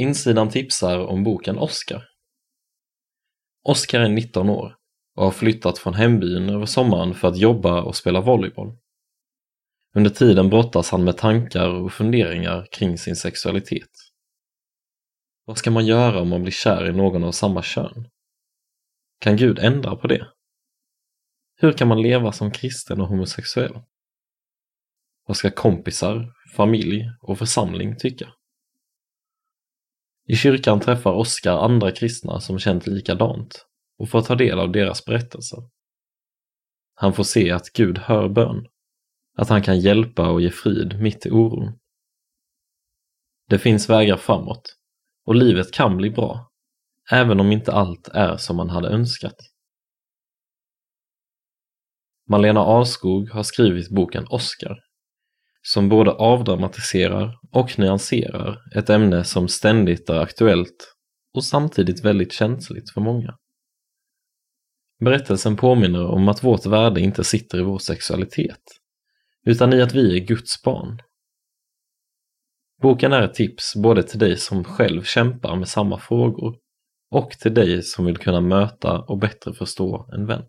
Insidan tipsar om boken Oscar. Oscar är 19 år och har flyttat från hembyn över sommaren för att jobba och spela volleyboll. Under tiden brottas han med tankar och funderingar kring sin sexualitet. Vad ska man göra om man blir kär i någon av samma kön? Kan Gud ändra på det? Hur kan man leva som kristen och homosexuell? Vad ska kompisar, familj och församling tycka? I kyrkan träffar Oskar andra kristna som känt likadant och får ta del av deras berättelser. Han får se att Gud hör bön, att han kan hjälpa och ge frid mitt i oron. Det finns vägar framåt och livet kan bli bra, även om inte allt är som man hade önskat. Malena Alskog har skrivit boken Oscar som både avdramatiserar och nyanserar ett ämne som ständigt är aktuellt och samtidigt väldigt känsligt för många. Berättelsen påminner om att vårt värde inte sitter i vår sexualitet, utan i att vi är Guds barn. Boken är ett tips både till dig som själv kämpar med samma frågor och till dig som vill kunna möta och bättre förstå en vän.